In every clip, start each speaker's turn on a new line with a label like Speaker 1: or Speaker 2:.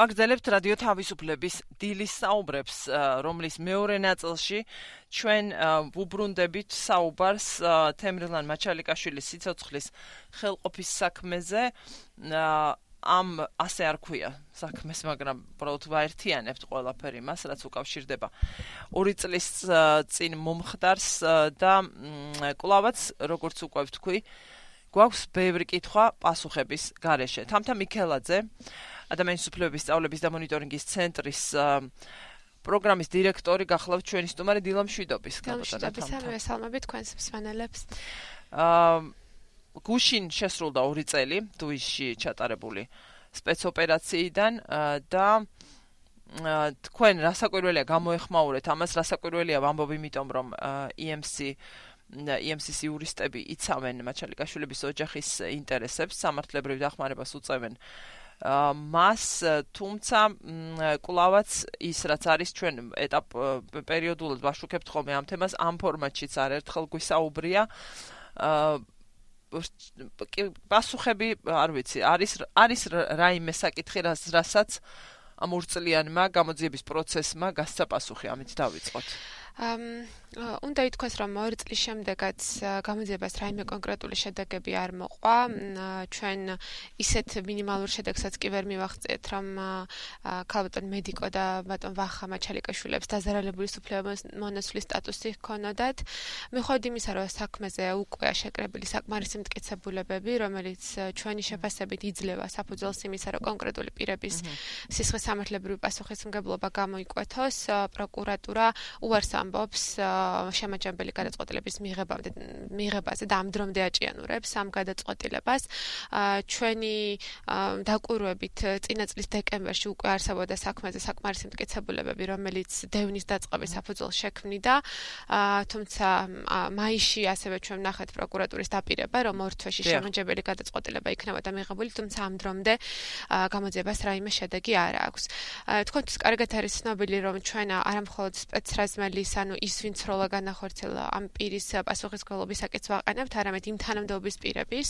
Speaker 1: ვაგრძელებთ რადიო თავისუფლების დილის საუბრებს, რომლის მეორე ნაწილში ჩვენ ვუბრუნდებით საუბარს თემრილან მაჩალიკაშვილის სიცოცხლის ხელყოფის საქმეზე. ამ ასე არ ქვია საქმეს, მაგრამ უბრალოდ ვაერთიანებთ ყველაფერი მას, რაც უკავშირდება ორი წლის წინ მომხდარს და კლავაც როგორც უკვე ვთქვი, გვაქვს ბევრი კითხვა პასუხების გარეშე. თამთა მიქელაძე ადამიანის უფლებების სწავლების და მონიტორინგის ცენტრის პროგრამის დირექტორი გახლავთ ჩვენი სტუმარი დილა მშვიდობის
Speaker 2: გაბატონებთ. გამშვიდობისა მესალმები თქვენს მსმენელებს.
Speaker 1: აა გუშინ შესრულდა ორი წელი დუისში ჩატარებული სპეცოპერაციიდან და თქვენ რასაკვირველია გამოეხმაურეთ ამას რასაკვირველია ვამბობ იმიტომ რომ EMC EMC-ის იურისტები იცავენ მაჩალიკაშვილების ოჯახის ინტერესებს სამართლებრივ დახმარებას უწევენ მას თუმცა კლავაც ის რაც არის ჩვენ ეტაპ პერიოდულად ვაშუქებთ ხოლმე ამ თემას ამ ფორმატშიც არ ერთხელ გვისაუბრია. პასუხები არ ვიცი არის არის რაიმე საკითხი რასაც ამ ურწლიანმა გამოძიების პროცესმა გასცა პასუხი ამით დავიწყოთ
Speaker 2: უნდა ითქვას, რომ ორი წლის შემდეგაც გამოძიებას რაიმე კონკრეტული შედეგები არ მოყვა. ჩვენ ისეთ მინიმალურ შედეგსაც კი ვერ მივახციეთ, რომ ქალბატონ მედიკო და ბატონ ვახა მაჩალიკაშვილებს დაზარალებული სუფლების მონაცვლის სტატუსი ჰქონოდათ. მიხედვით იმისა, რომ საქმეზე უკვე შეკრებილი საკმარისი მტკიცებულებები, რომელიც ჩვენი შეფასებით იძლევა საფუძველს იმისა, რომ კონკრეტული პირების სისხლის სამართლებრივი პასუხისმგებლობა გამოიკვეთოს, პროკურატურა უარს ამბობს შემაჯამებელი გადაწყვეტილების მიღებამდე მიღებაზე და ამ დრომდე აჭიანურებს ამ გადაწყვეტილებას. ჩვენი დაკვირვებით წინა წლის დეკემბერში უკვე არსებობდა საქმეზე საკმარისი მტკიცებულებები, რომელიც დევნის დაწყების საფუძველს შექმნიდა. თუმცა მაისში ასევე ჩვენ ნახეთ პროკურატურის დაპირება, რომ ორ თვეში შემაჯამებელი გადაწყვეტილება იქნებოდა მიღებული, თუმცა ამ დრომდე გამოძიებას რაიმე შედეგი არ აქვს. თქვენთვის კარგად არის ცნობილი, რომ ჩვენ არამხოლოდ სპეცრაზმელის, ანუ ის ვინც როლა განახორციელა ამ პირის პასუხისმგებლობის საკითხს ვაყენებთ, არამედ იმ თანამდებობის პირების,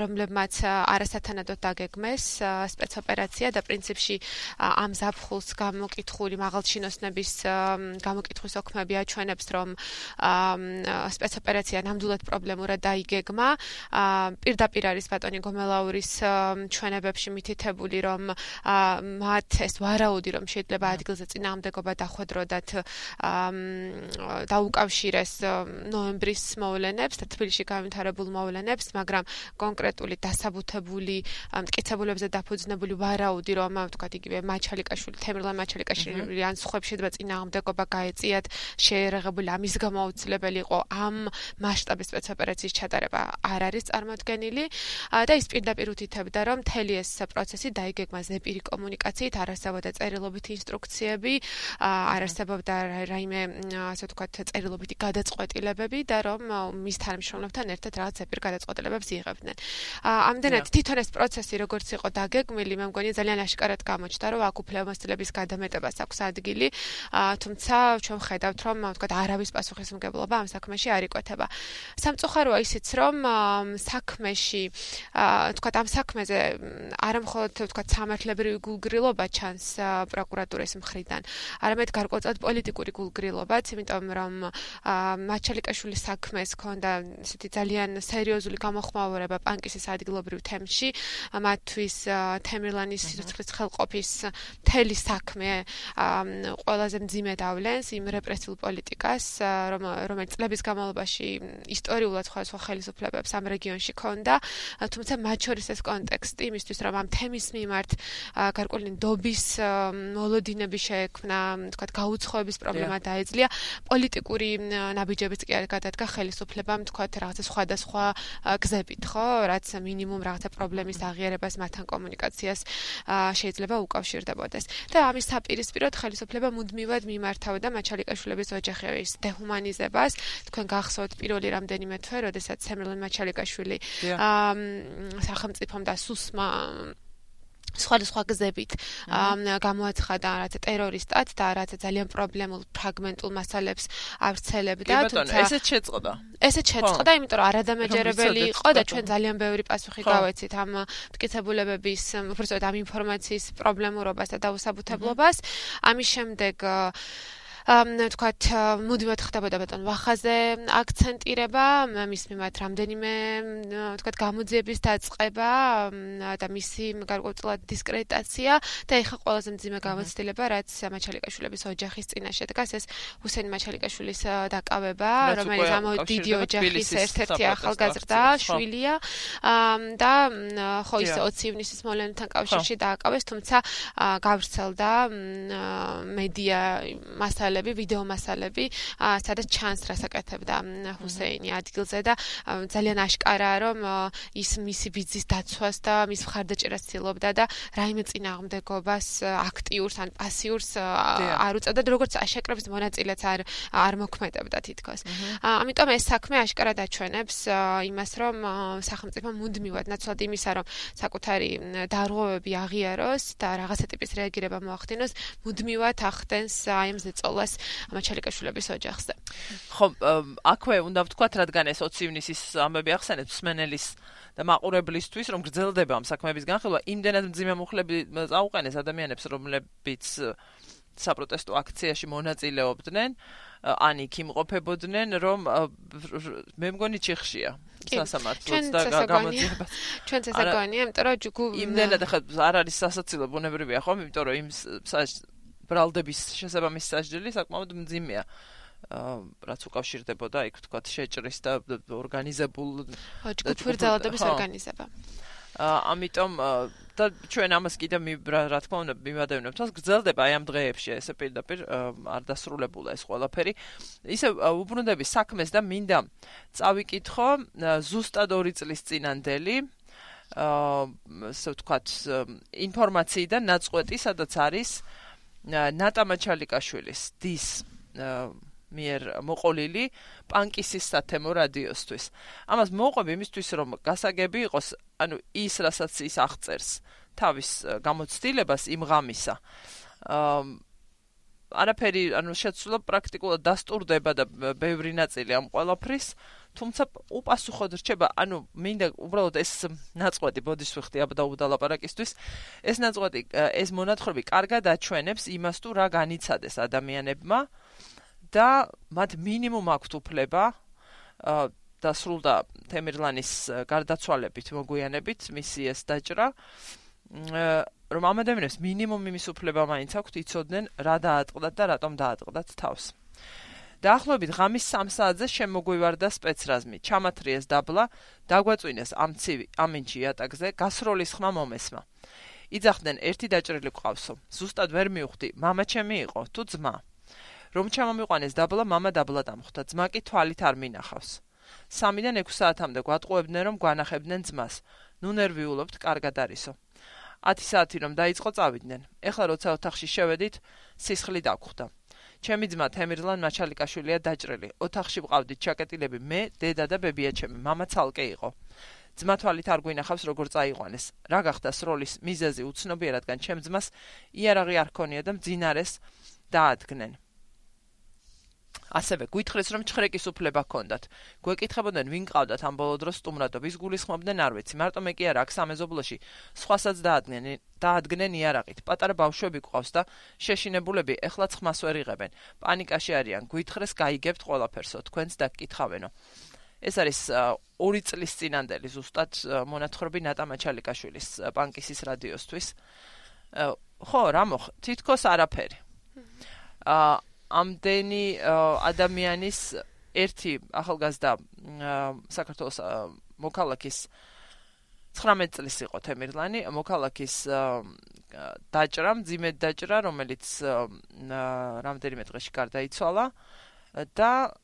Speaker 2: რომლებმაც არასათანადოდ დაგეგმეს სპეცოპერაცია და პრინციპში ამ ზაფხულს გამოკითხული მაღალჩინოსნების გამოკითხვის ოქმები აჩვენებს, რომ სპეცოპერაცია ნამდვილად პრობლემურად დაიგეგმა. პირდაპირ არის ბატონი გომელაურის ჩვენებებში მითითებული, რომ მათ ეს ვარაუდი, რომ შეიძლება ადგილზე წინააღმდეგობა დახვედროდათ დაუკავშირეს ნოემბრის მოვლენებს თბილისში გამართებულ მოვლენებს, მაგრამ კონკრეტული დასაბუთებული მტკიცებულებზე დაფუძნებული ვარაუდი, რომ თქვათ იგივე მაჩალიკაშვილი, თემრლან მაჩალიკაშვილი ან სხვა შეიძლება წინააღმდეგობა გაეწიათ, შეერაღებული ამის გამოუცლებელი იყო ამ მასშტაბის სპეცოპერაციის ჩატარება არ არის წარმოქმნილი და ის პირდაპირ უთითებდა, რომ მთელი ეს პროცესი დაიგეგმა ზეპირი კომუნიკაციით, არასდროულად წერილობითი ინსტრუქციები, არ არსებობდა რაიმე ასე ვთქვათ, წერილობითი გადაწყვეტილებები და რომ მის თანამშრომლებთან ერთად რაღაც ეპირ გადაწყვეტილებებს იღებდნენ. ამდენად თვითონ ეს პროცესი როგორც იყო დაგეგმილი, მე მგონი ძალიან აშკარად გამოჩნდა, რომ აქ უფლებამოსილების გადამეტებას აქვს ადგილი, თუმცა ჩვენ ხედავთ, რომ ვთქვათ, არავის პასუხისმგებლობა ამ საქმეში არ იკვეთება. სამწუხაროა ისიც, რომ საქმეში, ვთქვათ, ამ საქმეზე არამხოლოდ ვთქვათ, სამართლებრივი გულგრილობა ჩანს პროკურატურის მხრიდან, არამედ გარკვეულად პოლიტიკური გულგრილობაც, იმიტომ რომ მაჩალიკაშვილის საქმეს ქონდა ესეთი ძალიან სერიოზული გამოხმაურება პანკისის ადგილობრივ თემში მათთვის თემირლანის სიცოცხლის ხელყოფის მთელი საქმე ყველაზე მძიმე დავლენს იმ რეპრესიულ პოლიტიკას რომ რომელიც წლების განმავლობაში ისტორიულად სხვადასხვა ხელისუფლებებს ამ რეგიონში ქონდა თუმცა მათ შორის ეს კონტექსტი იმისთვის რომ ამ თემის მიმართ გარკვეული ნდობის მოლოდინები შეექმნა თქვა გაუცხოების პრობლემა დაეძლია პოლიტიკური ნაბიჯებიც კი არ გადადგა ხელისუფლებამ თქვა რაღაცა სხვადასხვა გზებით, ხო, რაც მინიმუმ რაღაცა პრობლემის აღიარებას მათთან კომუნიკაციას შეიძლება უკავშირდებოდეს. და ამის საპირისპიროდ ხელისუფლება მუდმივად მიმართავდა მაჩალიკაშვილების ოჯახების დეჰუმანიზებას. თქვენ გახსოვთ პირველი რამდენიმე თვე, როდესაც სემრლენ მაჩალიკაშვილი აა სახელმწიფომ და სუსმა სხვადასხვა გზებით გამოაცხადა რაც ტერორისტად და რაც ძალიან პრობლემულ ფრაგმენტულ მასალებს ავრცელებდა
Speaker 1: თუმცა ესეც შეწყდა
Speaker 2: ესეც შეწყდა იმიტომ რომ არადამეჯერებელი იყო და ჩვენ ძალიან ბევრი პასუხი გავეცით ამ მტკიცებულებების უბრალოდ ამ ინფორმაციის პრობლემურობას და დაუსაბუთებლობას. ამის შემდეგ თქვათ მუდმივად ხდებოდა ბატონ ვახაზე აქცენტირება მის მიმართ რამდენიმე თქვათ გამოძიების დაწყება და მისი გარკვეულად დისკრედიტაცია და ეხა ყველაზე მძიმე გამოცდილება რაც მაჩალიკაშვილების ოჯახის წინაშე დგას ეს ჰუსეინ მაჩალიკაშვილის დაკავება რომელიც ამ დიდი ოჯახის ერთ-ერთი ახალგაზრდა შვილია და ხო ის 20 ივნისის მოვლენთან კავშირში დააკავეს თუმცა გავრცელდა მედია მასალა მასალები, ვიდეო მასალები, სადაც ჩანს რასაკეთებდა ჰუსეინი ადგილზე და ძალიან აშკარაა, რომ ის მისი ბიძის დაცვას და მის მხარდაჭერას ცდილობდა და რაიმე წინააღმდეგობას აქტიურს ან პასიურს არ უწევდა, როგორც აშაკრების მონაწილეც არ არ მოქმედებდა თითქოს. ამიტომ ეს საქმე აშკარად აჩვენებს იმას, რომ სახელმწიფო მუდმივად ნაცვლად იმისა, რომ საკუთარი დარღვევები აღიაროს და რაღაცა ტიპის რეაგირება მოახდინოს, მუდმივად ახდენს აი ამ ზეწოლას მას მაჩალიკაშვილების ოჯახზე.
Speaker 1: ხო, აქვე უნდა ვთქვათ, რადგან ეს 20 ივნისის ამბები ახსენეთ სმენელის და მაყურებლისთვის, რომ გრძელდება ამ საქმეების განხილვა, იმდენად მძიმე მუხლები წაუყენეს ადამიანებს, რომლებიც საპროტესტო აქციაში მონაწილეობდნენ, ან იქ იმყოფებოდნენ, რომ მე მგონი ჩიხშია. სასამართლოს და გამოძიება.
Speaker 2: ჩვენ სასაგონია, იმიტომ რომ ჯგუ
Speaker 1: იმდენად ახლა არ არის სასაცილო ბუნებრივია, ხო? იმიტომ რომ იმ ბრალდების შესაბამის სასჯელი საკმაოდ მძიმეა. აა რაც უკავშირდებოდა იქ თქვა შეჭრის და ორგანიზებულ
Speaker 2: ჯგუფურდალადების ორგანიზება.
Speaker 1: აა ამიტომ და ჩვენ ამას კიდე რა თქმა უნდა მიმადევნებთ, თავს გრძელდება აი ამ დღეებში ესე პირდაპირ არ დასრულებულა ეს ყველაფერი. ისე უბრუნდები საქმეს და მინდა წავიკითხო ზუსტად 2 წლის წინანდელი აა ასე ვთქვათ ინფორმაციიდან ნაწყვეტი სადაც არის ნატა მაჩალიკაშვილის დის მიერ მოყოლილი პანკისის სათემო რადიოსთვის. ამას მოყვები იმისთვის რომ გასაგები იყოს, ანუ ის რასაც ის აღწერს თავის გამოცდილებას იმ ღამისა. აა არაფერი, ანუ შეცვლა პრაქტიკულად დასტურდება და ბევრი ნაწილი ამ ყველაფრის თუმცა უპასუხოდ რჩება, ანუ მინდა უბრალოდ ეს ნაწყვეტი ბოდის ვიხდი აბა დაუდალაპარაკისთვის. ეს ნაწყვეტი ეს მონათხრობი კარგად აჩვენებს იმას თუ რა განიცადეს ადამიანებმა და მათ მინიმუმ აქვთ უფლება და სრულდა თემირლანის გარდაცვალებით მოგვიანებით მისი ეს დაჭრა რომ ამ ადამიანებს მინიმუმ იმის უფლება მაინც აქვთ იცოდნენ რა დაატყდათ და რატომ დაატყდათ თავს. დაახლოებით ღამის 3 საათზე შემოგვივარდა სპეცრაზმი. ჩამათრიეს დაბლა, დაგვაწვინეს ამ ცივი ამინჩი იატაკზე, გასროლის ხმა მომესმა. იძახდნენ ერთი დაჭრილი ყავსო. ზუსტად ვერ მივხვდი, მამა ჩემი იყო, თუ ძმა. რომ ჩამომიყვანეს დაბლა, მამა დაბლა დამხვდა, ძმა კი თვალით არ მინახავს. 3-დან 6 საათამდე გვატყუებდნენ რომ გვანახებდნენ ძმას. ნუ ნერვიულობთ, კარგად არისო. 10 საათი რომ დაიწყო წავიდნენ. ეხლა როცა ოთახში შევედით, სისხლი დაგხვდა. ჩემი ძმა თემირლან მაჩალიკაშვილია დაჭრილი. ოთახში ვყავდით ჩაკეტილები მე, დედა და ბებია ჩემი. მამა ცალკე იყო. ძმა თვალით არ გვინახავს როგორ წაიყვანეს. რა გახდა სროლის მიზეზი უცნობია, რადგან ჩემ ძმას იარაღი არ ქონია და მძინარეს დაადგნენ. ასევე გვითხრეს რომ ჩხრეკის უფლება ჰქონდათ. გვეკითხებოდნენ ვინ ყავდათ ამ ბოლო დროს სტუმრადობის გულისხმობდნენ არ ვიცი. მარტო მე კი არა აქ სამეზობლოში სხვასაც დაადგნენ დაადგნენ იარაღით. პატარა ბავშვები ყავს და შეშინებულები ეხლა ცხმას ვერ იღებენ. პანიკაში არიან. გვითხრეს გაიგებთ ყველაფერსო თქვენს დაგკითხავენო. ეს არის ორი წლის წინანდელი ზუსტად მონათხრობი ნატა მაჩალიკაშვილის პანკისის რადიოსთვის. ხო, რა მოხ? თითქოს არაფერი. აა ამდენი ადამიანის ერთი ახალგაზრდა საქართველოს მოქალაქის 19 წლის იყო თემირლანი. მოქალაქის დაჭრა მძიმე დაჭრა რომელიც რამდენიმე დღეში გარდაიცვალა. და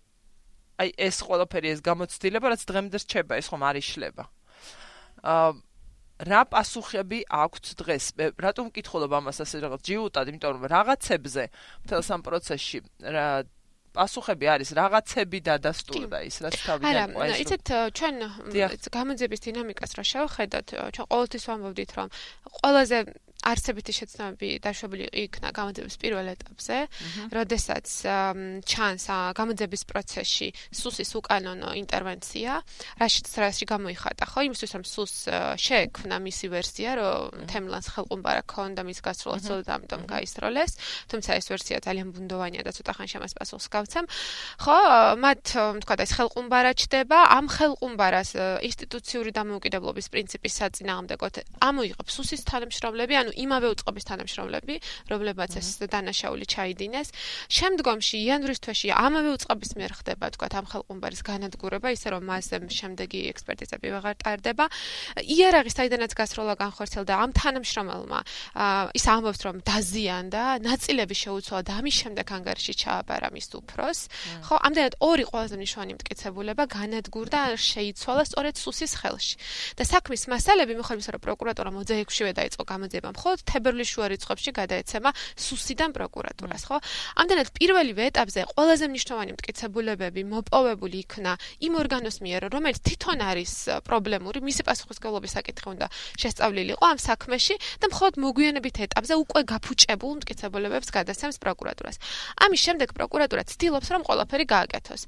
Speaker 1: აი ეს ყველაფერი ეს გამოცდილება რაც დღემდე რჩება ეს ხომ არ იშლება. აა რა პასუხები აქვს დღეს? მე რატომ ვკითხულობ ამას ასე რაღაც ჯიუტად, იმიტომ რომ რაღაცებზე მთელ სამ პროცესში რა პასუხები არის რაღაცები დადასტურდა ის რაც თავიდან
Speaker 2: ყვა არა იცით ჩვენ გამოძების დინამიკას რა შევხედოთ ჩვენ ყოველთვის ვამბობდით რომ ყველაზე არსებითი შეცდომები დაშვებული იქნა გამოძების პირველ ეტაპზე, როდესაც ჩანს გამოძების პროცესში სუსის უკანონო ინტერვენცია, რაშიც რაში გამოიხატა, ხო, იმისთვის რომ სუს შეექმნა მისი ვერსია, რომ თემლანს ხელყუმბარა ქონდა მის გასროლას და ამიტომ გაისროლეს, თუმცა ეს ვერსია ძალიან ბუნდოვანია და ცოტა ხანში ამას პასუხს გავცემ. ხო, მათ თქვა და ეს ხელყუმბარა ჩდება, ამ ხელყუმბარას ინსტიტუციური დამოუკიდებლობის პრინციპის საწინააღმდეგოდ ამოიღებს სუსის თანამშრომლები, ანუ იმავე უწყობის თანამშრომლები, რომლებმაც ეს დანაშაული ჩაიდინეს. შემდგომში იანვრის თვეში ამავე უწყობის მიერ ხდება, თქვა, ამ ხელყუმბარის განადგურება, ისე რომ მასზე შემდეგი ექსპერტიზები ვეღარ ტარდება. იარაღის საიდანაც გასროლა განხორციელდა ამ თანამშრომელმა. ის ამბობს, რომ დაზიანდა, ნაწილები შეუცვალა და ამის შემდეგ ანგარიში ჩააბარა მის უფროს. ხო, ამდენად ორი ყველაზე მნიშვნელოვანი მტკიცებულება განადგურდა, შეიცვალა სწორედ სუსის ხელში. და საქმის მასალები მიხედვით, რომ პროკურატურა მოძეექვშივე დაიწყო გამოძიება, მხოლოდ თებერვლის შუა რიცხვებში გადაეცემა სუსიდან პროკურატურას, ხო? ამდენად პირველივე ეტაპზე ყველაზე მნიშვნელოვანი მტკიცებულებები მოპოვებული იქნა იმ ორგანოს მიერ, რომელიც თვითონ არის პრობლემური, მისი პასუხისმგებლობის საკითხი უნდა შესწავლილიყო ამ საქმეში და მხოლოდ მოგვიანებით ეტაპზე უკვე გაფუჭებულ მტკიცებულებებს გადასცემს პროკურატურას. ამის შემდეგ პროკურატურა ცდილობს, რომ ყველაფერი გააკეთოს.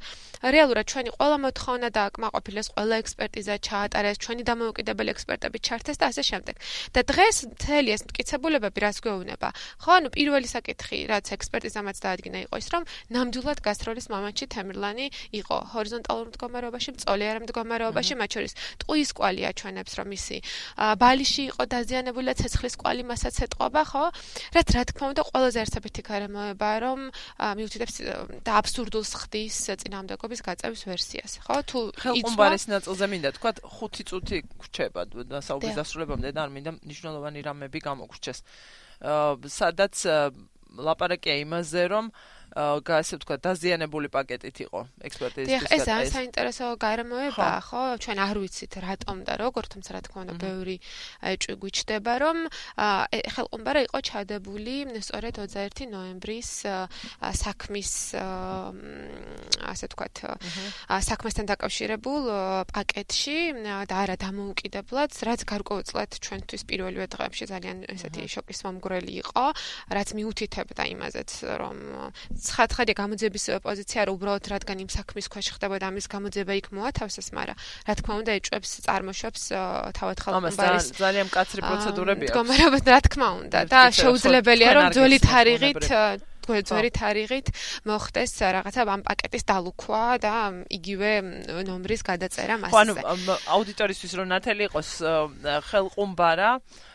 Speaker 2: რეალურად ჩვენი ყველა მოთხოვნა დააკმაყოფილეს, ყველა ექსპერტიზა ჩაატარეს, ჩვენი დამოუკიდებელი ექსპერტები ჩართეს და ასე შემდეგ. და დღეს მთელი ეს მტკიცებულებები რას გვეუბნება? ხო, ანუ პირველი საკითხი, რაც ექსპერტიზამაც დაადგინა იყო ის, რომ ნამდვილად გასტროლის მომენტში თემრლანი იყო ჰორიზონტალურ მდგომარეობაში, მწოლიარ მდგომარეობაში, მათ შორის ტყუის კვალი აჩვენებს, რომ ისი ბალიში იყო დაზიანებული და ცეცხლის კვალი მასაც ეთყობა, ხო? რაც რა თქმა უნდა ყველაზე ერთადერთი გარემოება, რომ მიუთითებს და აბსურდულს ხდის წინამდებობის გაწევის ვერსიას, ხო? თუ
Speaker 1: ხელყუმბარის ნაწილზე მინდა თქვა 5 წუთი გრჩება და საუბრის დასრულებამდე და არ მინდა ნიშნულოვანი რამები გამოგრჩეს. აა სადაც ლაპარაკია იმაზე, რომ ასე ვთქვა, დაზიანებული პაკეტით იყო ექსპერტიზის
Speaker 2: ეს არის საინტერესო გარემოება, ხო? ჩვენ არ ვიცით რატომ და როგორ, თუმცა რა თქმა უნდა, ბევრი გვიჩდება, რომ ხელყუმბარა იყო ჩადებული სწორედ 21 ნოემბრის საქმის ასე ვთქვა, საქმესთან დაკავშირებულ პაკეტში და არა დამოუკიდებლად, რაც გარკვეულწილად ჩვენთვის პირველივე დღეებში ძალიან ესეთი შოკის მომგვრელი იყო, რაც მიუთითებდა იმაზეც, რომ ცხადხადია გამოძების პოზიცია რა უბრალოდ რადგან იმ საქმის ქვეშ ხდებოდა ამის გამოძება იქ მოათავსეს, მაგრამ რა თქმა უნდა ეჭვებს წარმოშობს თავად ხალხმბარის
Speaker 1: ძალიან მკაცრი პროცედურებია.
Speaker 2: მდგომარეობა რა თქმა უნდა და შეუძლებელია რომ ძველი თარიღით ძველი თარიღით მოხდეს რაღაცა ამ პაკეტის დალუქვა და იგივე ნომრის გადაწერა მასზე.
Speaker 1: ანუ აუდიტორისთვის რომ ნათელი იყოს ხელყუმბარა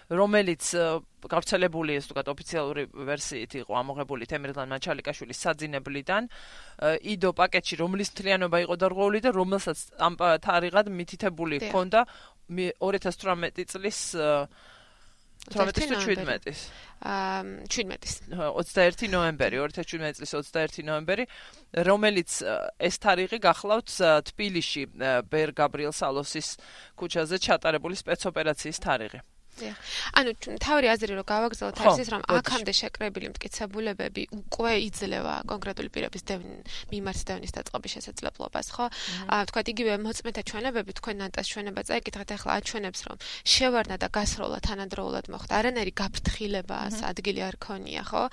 Speaker 1: რომელიც გავრცელებული ეს თქო ოფიციალური ვერსიით იყო ამოღებული თემერლან მაჩალიკაშვილის საძინებლიდან იდო პაკეტში რომლის მთლიანობა იყო დარღვეული და რომელსაც ამ თარიღად მითითებული ჰქონდა 2018 წლის 18-17-ის.
Speaker 2: აა 17-ის.
Speaker 1: 21 ნოემბერი, 2017 წლის 21 ნოემბერი, რომელიც ეს თარიღი გახლავთ თბილისში ბერ გაბრიელ სალოსის ქუჩაზე ჩატარებული სპეცოპერაციის თარიღი.
Speaker 2: ანუ თავი აზრი რომ გავაგზავნოთ არის ის რომ აქამდე შეკრებილი მტკიცებულებები უკვე იძლევა კონკრეტული პირების მიმართ დევნის დაწყობის შესაძლებლობას, ხო? აა თქვა იგივე მოწმეთა ჩვენებები თქვენ ნანტას ჩვენება წაიკითხეთ ახლა აჩვენებს რომ შევარდა და გასროლა თანადროულად მოხდა. არანაირი გაფრთხილება ადგილი არ ქონია, ხო?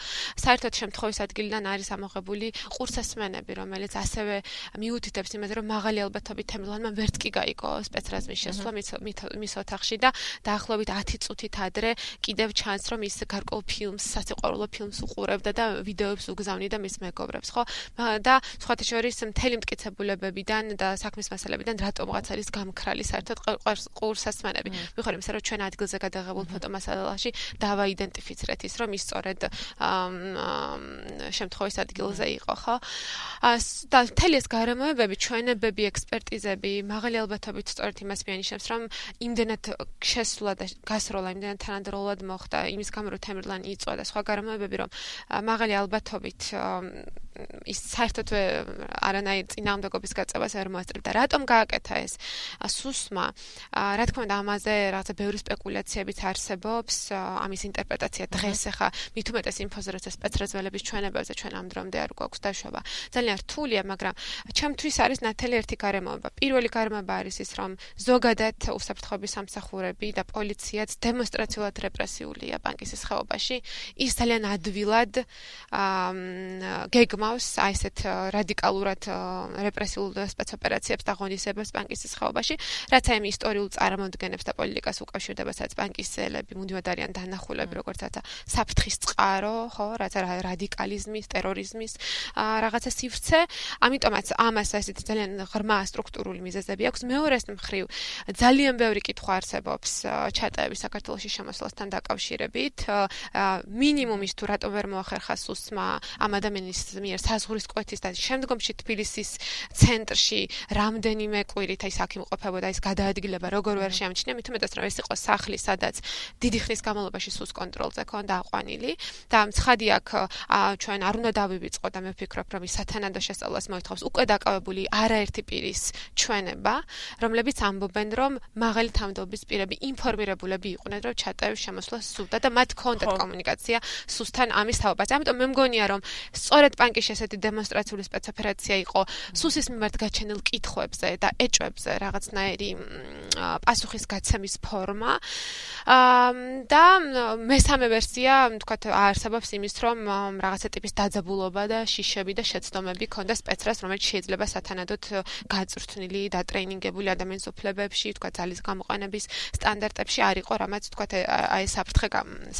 Speaker 2: საერთოდ შემთხვევის ადგილიდან არის ამოღებული ყურსასმენები, რომელიც ასევე მიუთითებს იმაზე რომ მაღალი ალბათობით თემლანმა ვერც კი გაიგო სპეცრაზმის შესვლა მის ოთახში და დაახლოებით 10 10 წუთით ადრე კიდევ ჩანს რომ ის გარკვეულ ფილმს, სასიყვარულო ფილმს უყურებდა და ვიდეოებს უგზავნიდა მის მეგობრებს, ხო? და სხვათა შორის მთელი მტკიცებულებებიდან და საქმის მასალებიდან რატომღაც არის გამქრალი საერთოდ ყურსასმენები. მიხარ იმისა რომ ჩვენ ადგილზე გადაღებულ ფოტომასალაში დავაიდენტიფიცირეთ ის რომ ის სწორედ შემთხვევის ადგილზე იყო, ხო? და მთელი ეს გარემოებები, ჩვენებები, ექსპერტიზები, მაღალი ალბათობით სწორედ იმას მიანიშნებს, რომ იმდენად შესვლა და დასროლა იმდენად თანადროულად მოხდა იმის გამო რომ თემრლანი იწვა და სხვა გარემოებები რომ მაღალი ალბათობით ის საერთოდ არანაირ წინააღმდეგობის გაწევას არ მოასწრებდა. რატომ გააკეთა ეს სუსმა? რა თქმა უნდა, ამაზე რაღაცა ბევრი სპეკულაციებიც არსებობს, ამის ინტერპრეტაცია დღეს ახლა მით უმეტეს ინფოზე რაც სპეცრაზველების ჩვენებებზე ჩვენ ამ დრომდე არ გვაქვს დაშვება. ძალიან რთულია, მაგრამ ჩემთვის არის ნათელი ერთი გარემოება. პირველი გარემოება არის ის, რომ ზოგადად უსაფრთხოების სამსახურები და პოლიციაც დემონსტრაციულად რეპრესიულია ბანკის ხეობაში. ის ძალიან ადვილად აა გეგმა გავს აი ესეთ რადიკალურად რეპრესიულ სპეცოპერაციებს და ღონისძიებებს ბანკის ხეობაში, რაც აი ისტორიულ წარმოადგენებს და პოლიტიკას უკავშირდება, სადაც ბანკის წელები მუდმივად არიან დანახულები, როგორც რაცა საფრთხის წყარო, ხო, რაცა რადიკალიზმის, ტერორიზმის რაღაცა სივრცე. ამიტომაც ამას აი ესეთი ძალიან ღრმა სტრუქტურული მიზეზები აქვს. მეორეს მხრივ, ძალიან ბევრი კითხვა არსებობს ჩატაების საქართველოსი შემოსვლასთან დაკავშირებით. მინიმუმის თუ რატომ ვერ მოახერხა სუსმა ამ ადამიანის მიერ საზღურის კვეთის და შემდგომში თბილისის ცენტრში რამდენიმე კვირით აი საქიმ ყოფებოდა ის გადაადგილება როგორ ვერ შეამჩნია. მით უმეტეს რომ ეს იყო სახლი სადაც დიდი ხნის განმავლობაში სუს კონტროლზე ქონდა აყვანილი და ცხადი აქ ჩვენ არ უნდა დავივიწყო და მე ვფიქრობ რომ ის სათანადო შესწავლას მოითხოვს. უკვე დაკავებული არაერთი პირის ჩვენება რომლებიც ამბობენ რომ მაღალი თანამდებობის პირები ინფორმირებულები იყვნენ რომ ჩატაევს შემოსვლა სუდა და მათ ქონდათ კომუნიკაცია სუსთან ამის თაობაზე ამიტომ მე მგონია რომ სწორედ პანკის ესეთი დემონსტრაციული სპეცოპერაცია იყო სუსის მიმართ გაჩენილ კითხვებზე და ეჭვებზე რაღაცნაირი პასუხის გაცემის ფორმა. და მესამე ვერსია, თქვათ, არსებობს იმის, რომ რაღაცა ტიპის დაძაბულობა და შიშები და შეცდომები ქონდა სპეცრას, რომელიც შეიძლება სათანადოდ გაწვრთნილი და ტრეინინგებული ადამიანის უფლებებში, თქვათ, ძალის გამოყენების სტანდარტებში არ იყო, რამაც თქვათ, აი საფრთხე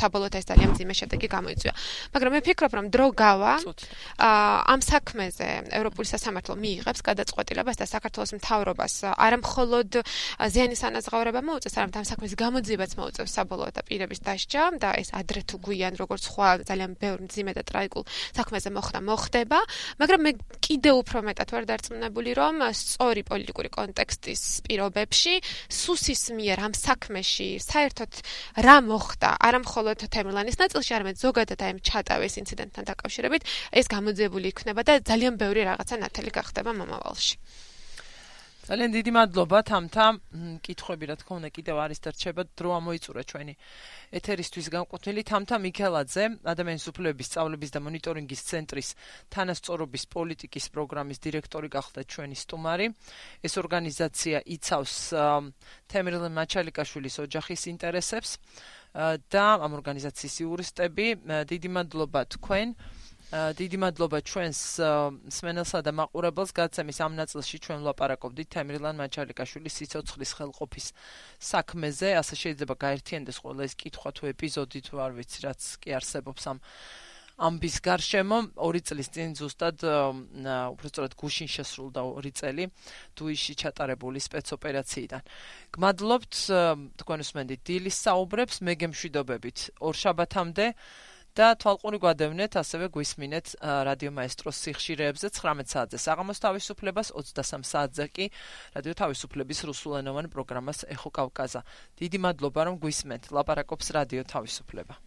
Speaker 2: საბოლოოდ ეს ძალიან ძიმე შედეგი გამოიწვია. მაგრამ მე ფიქრობ, რომ დრო გავა. ამ საქმეზე ევროპული სასამართლო მიიღებს გადაწყვეტილებას და საქართველოს მთავრობას. არამხოლოდ ზიანის ანაზღაურება მოუწევს, არამედ ამ საქმის გამოძიებაც მოუწევს საბოლოოდ და პირების დასჯა და ეს ადრე თუ გვიან როგორც სხვა ძალიან ბევრი მძიმე და ტრაიკულ საქმეზე მოხდა, მოხდება, მაგრამ მე კიდე უფრო მეტად ვარ დარწმუნებული, რომ სწორი პოლიტიკური კონტექსტის პირობებში სუსის მიერ ამ საქმეში საერთოდ რა მოხდა, არამხოლოდ თემლანის ნაწილში, არამედ ზოგადად აი ამ ჩატავის ინციდენტთან დაკავშირებით, ეს გამოძიებული იქნება და ძალიან ბევრი რაღაცა ნათელი გახდება მომავალში.
Speaker 1: ძალიან დიდი მადლობა თამთა. კითხვები რა თქმა უნდა კიდევ არის და რჩება დრო ამოიწურა ჩვენი ეთერისთვის განკუთვნილი თამთა მიქელაძე, ადამიანის უფლებების სწავლების და მონიტორინგის ცენტრის თანასწორობის პოლიტიკის პროგრამის დირექტორი გახდა ჩვენი სტუმარი. ეს ორგანიზაცია იცავს თემრილ მაჩალიკაშვილის ოჯახის ინტერესებს და ამ ორგანიზაციის იურისტები. დიდი მადლობა თქვენ. დიდი მადლობა ჩვენს სმენელსა და მაყურებელს. გაცემის ამ ნაწილში ჩვენ ვლაპარაკობდით თემრილან მაჩალიკაშვილის სიცოცხლის ხელყოფის საქმეზე. ასე შეიძლება გაერთიანდეს ყველა ეს კითხვა თუ ეპიზოდი თუ არ ვიცი რაც კი არსებობს ამ ამბის გარშემო. ორი წლის წინ ზუსტად უბრალოდ გუშინ შესრულდა ორი წელი დუიში ჩატარებული სპეცოპერაციიდან. გმადლობთ თქვენ უსმენთ დილის საუბრებს მე გემშვიდობებით ორშაბათამდე და თვალყური გვადევნეთ, ასევე გვისმინეთ რადიო მაესტროს სიხშირეებზე 19 საათზე. საღამოს თავისუფლებას 23 საათზე კი რადიო თავისუფლების რუსულენოვან პროგრამას ეხო კავკაზა. დიდი მადლობა რომ გვისმენთ. ლაპარაკობს რადიო თავისუფლება.